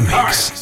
the mix.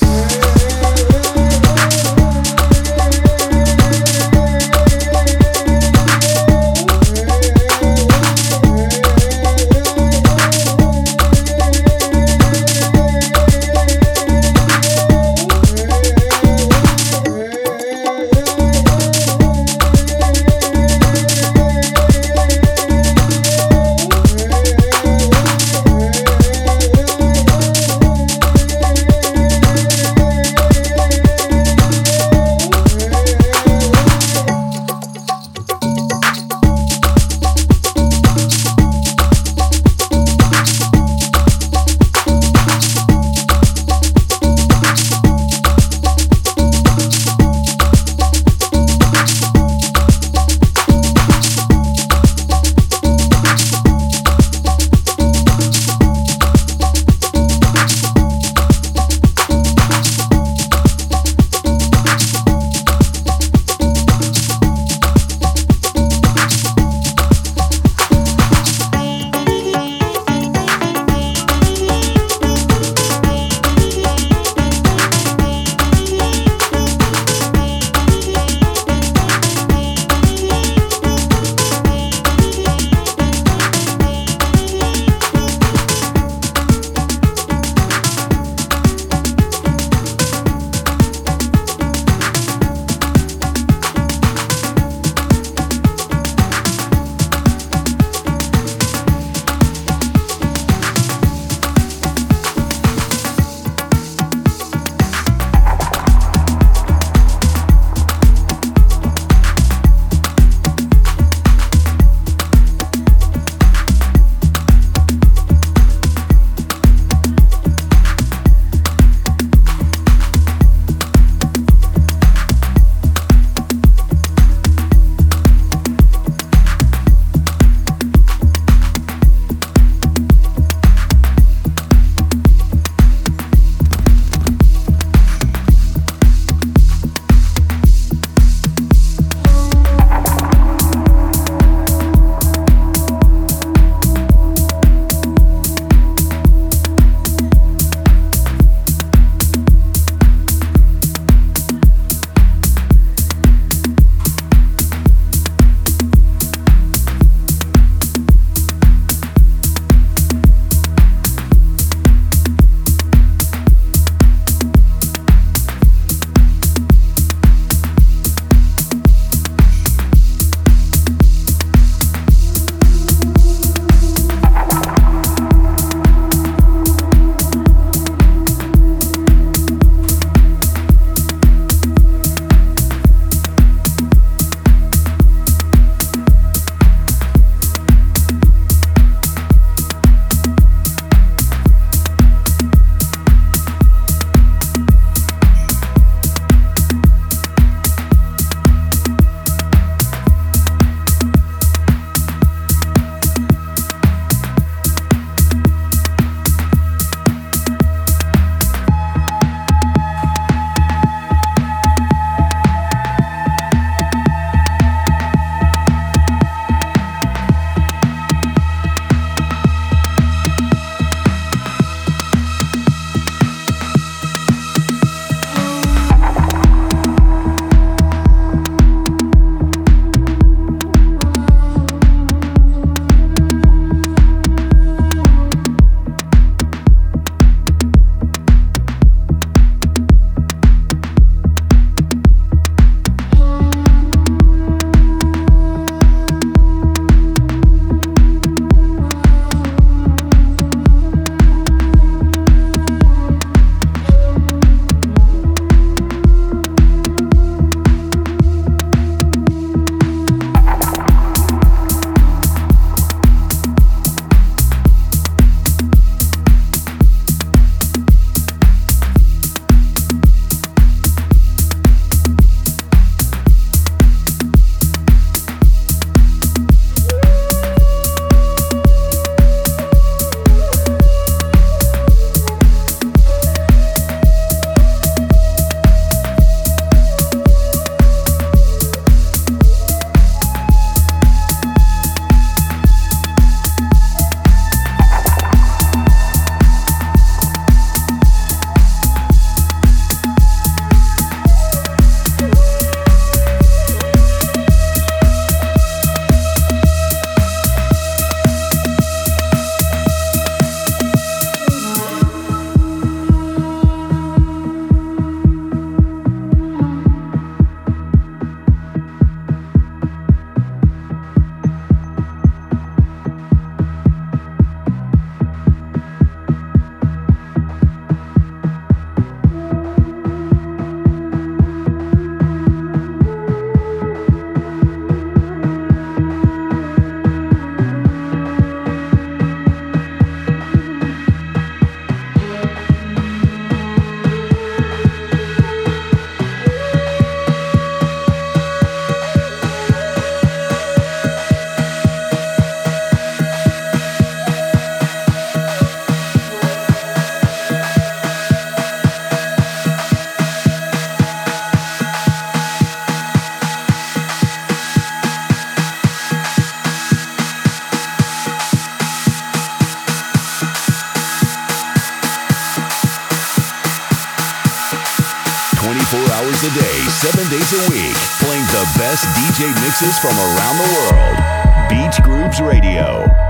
Mixes from around the world. Beach Grooves Radio.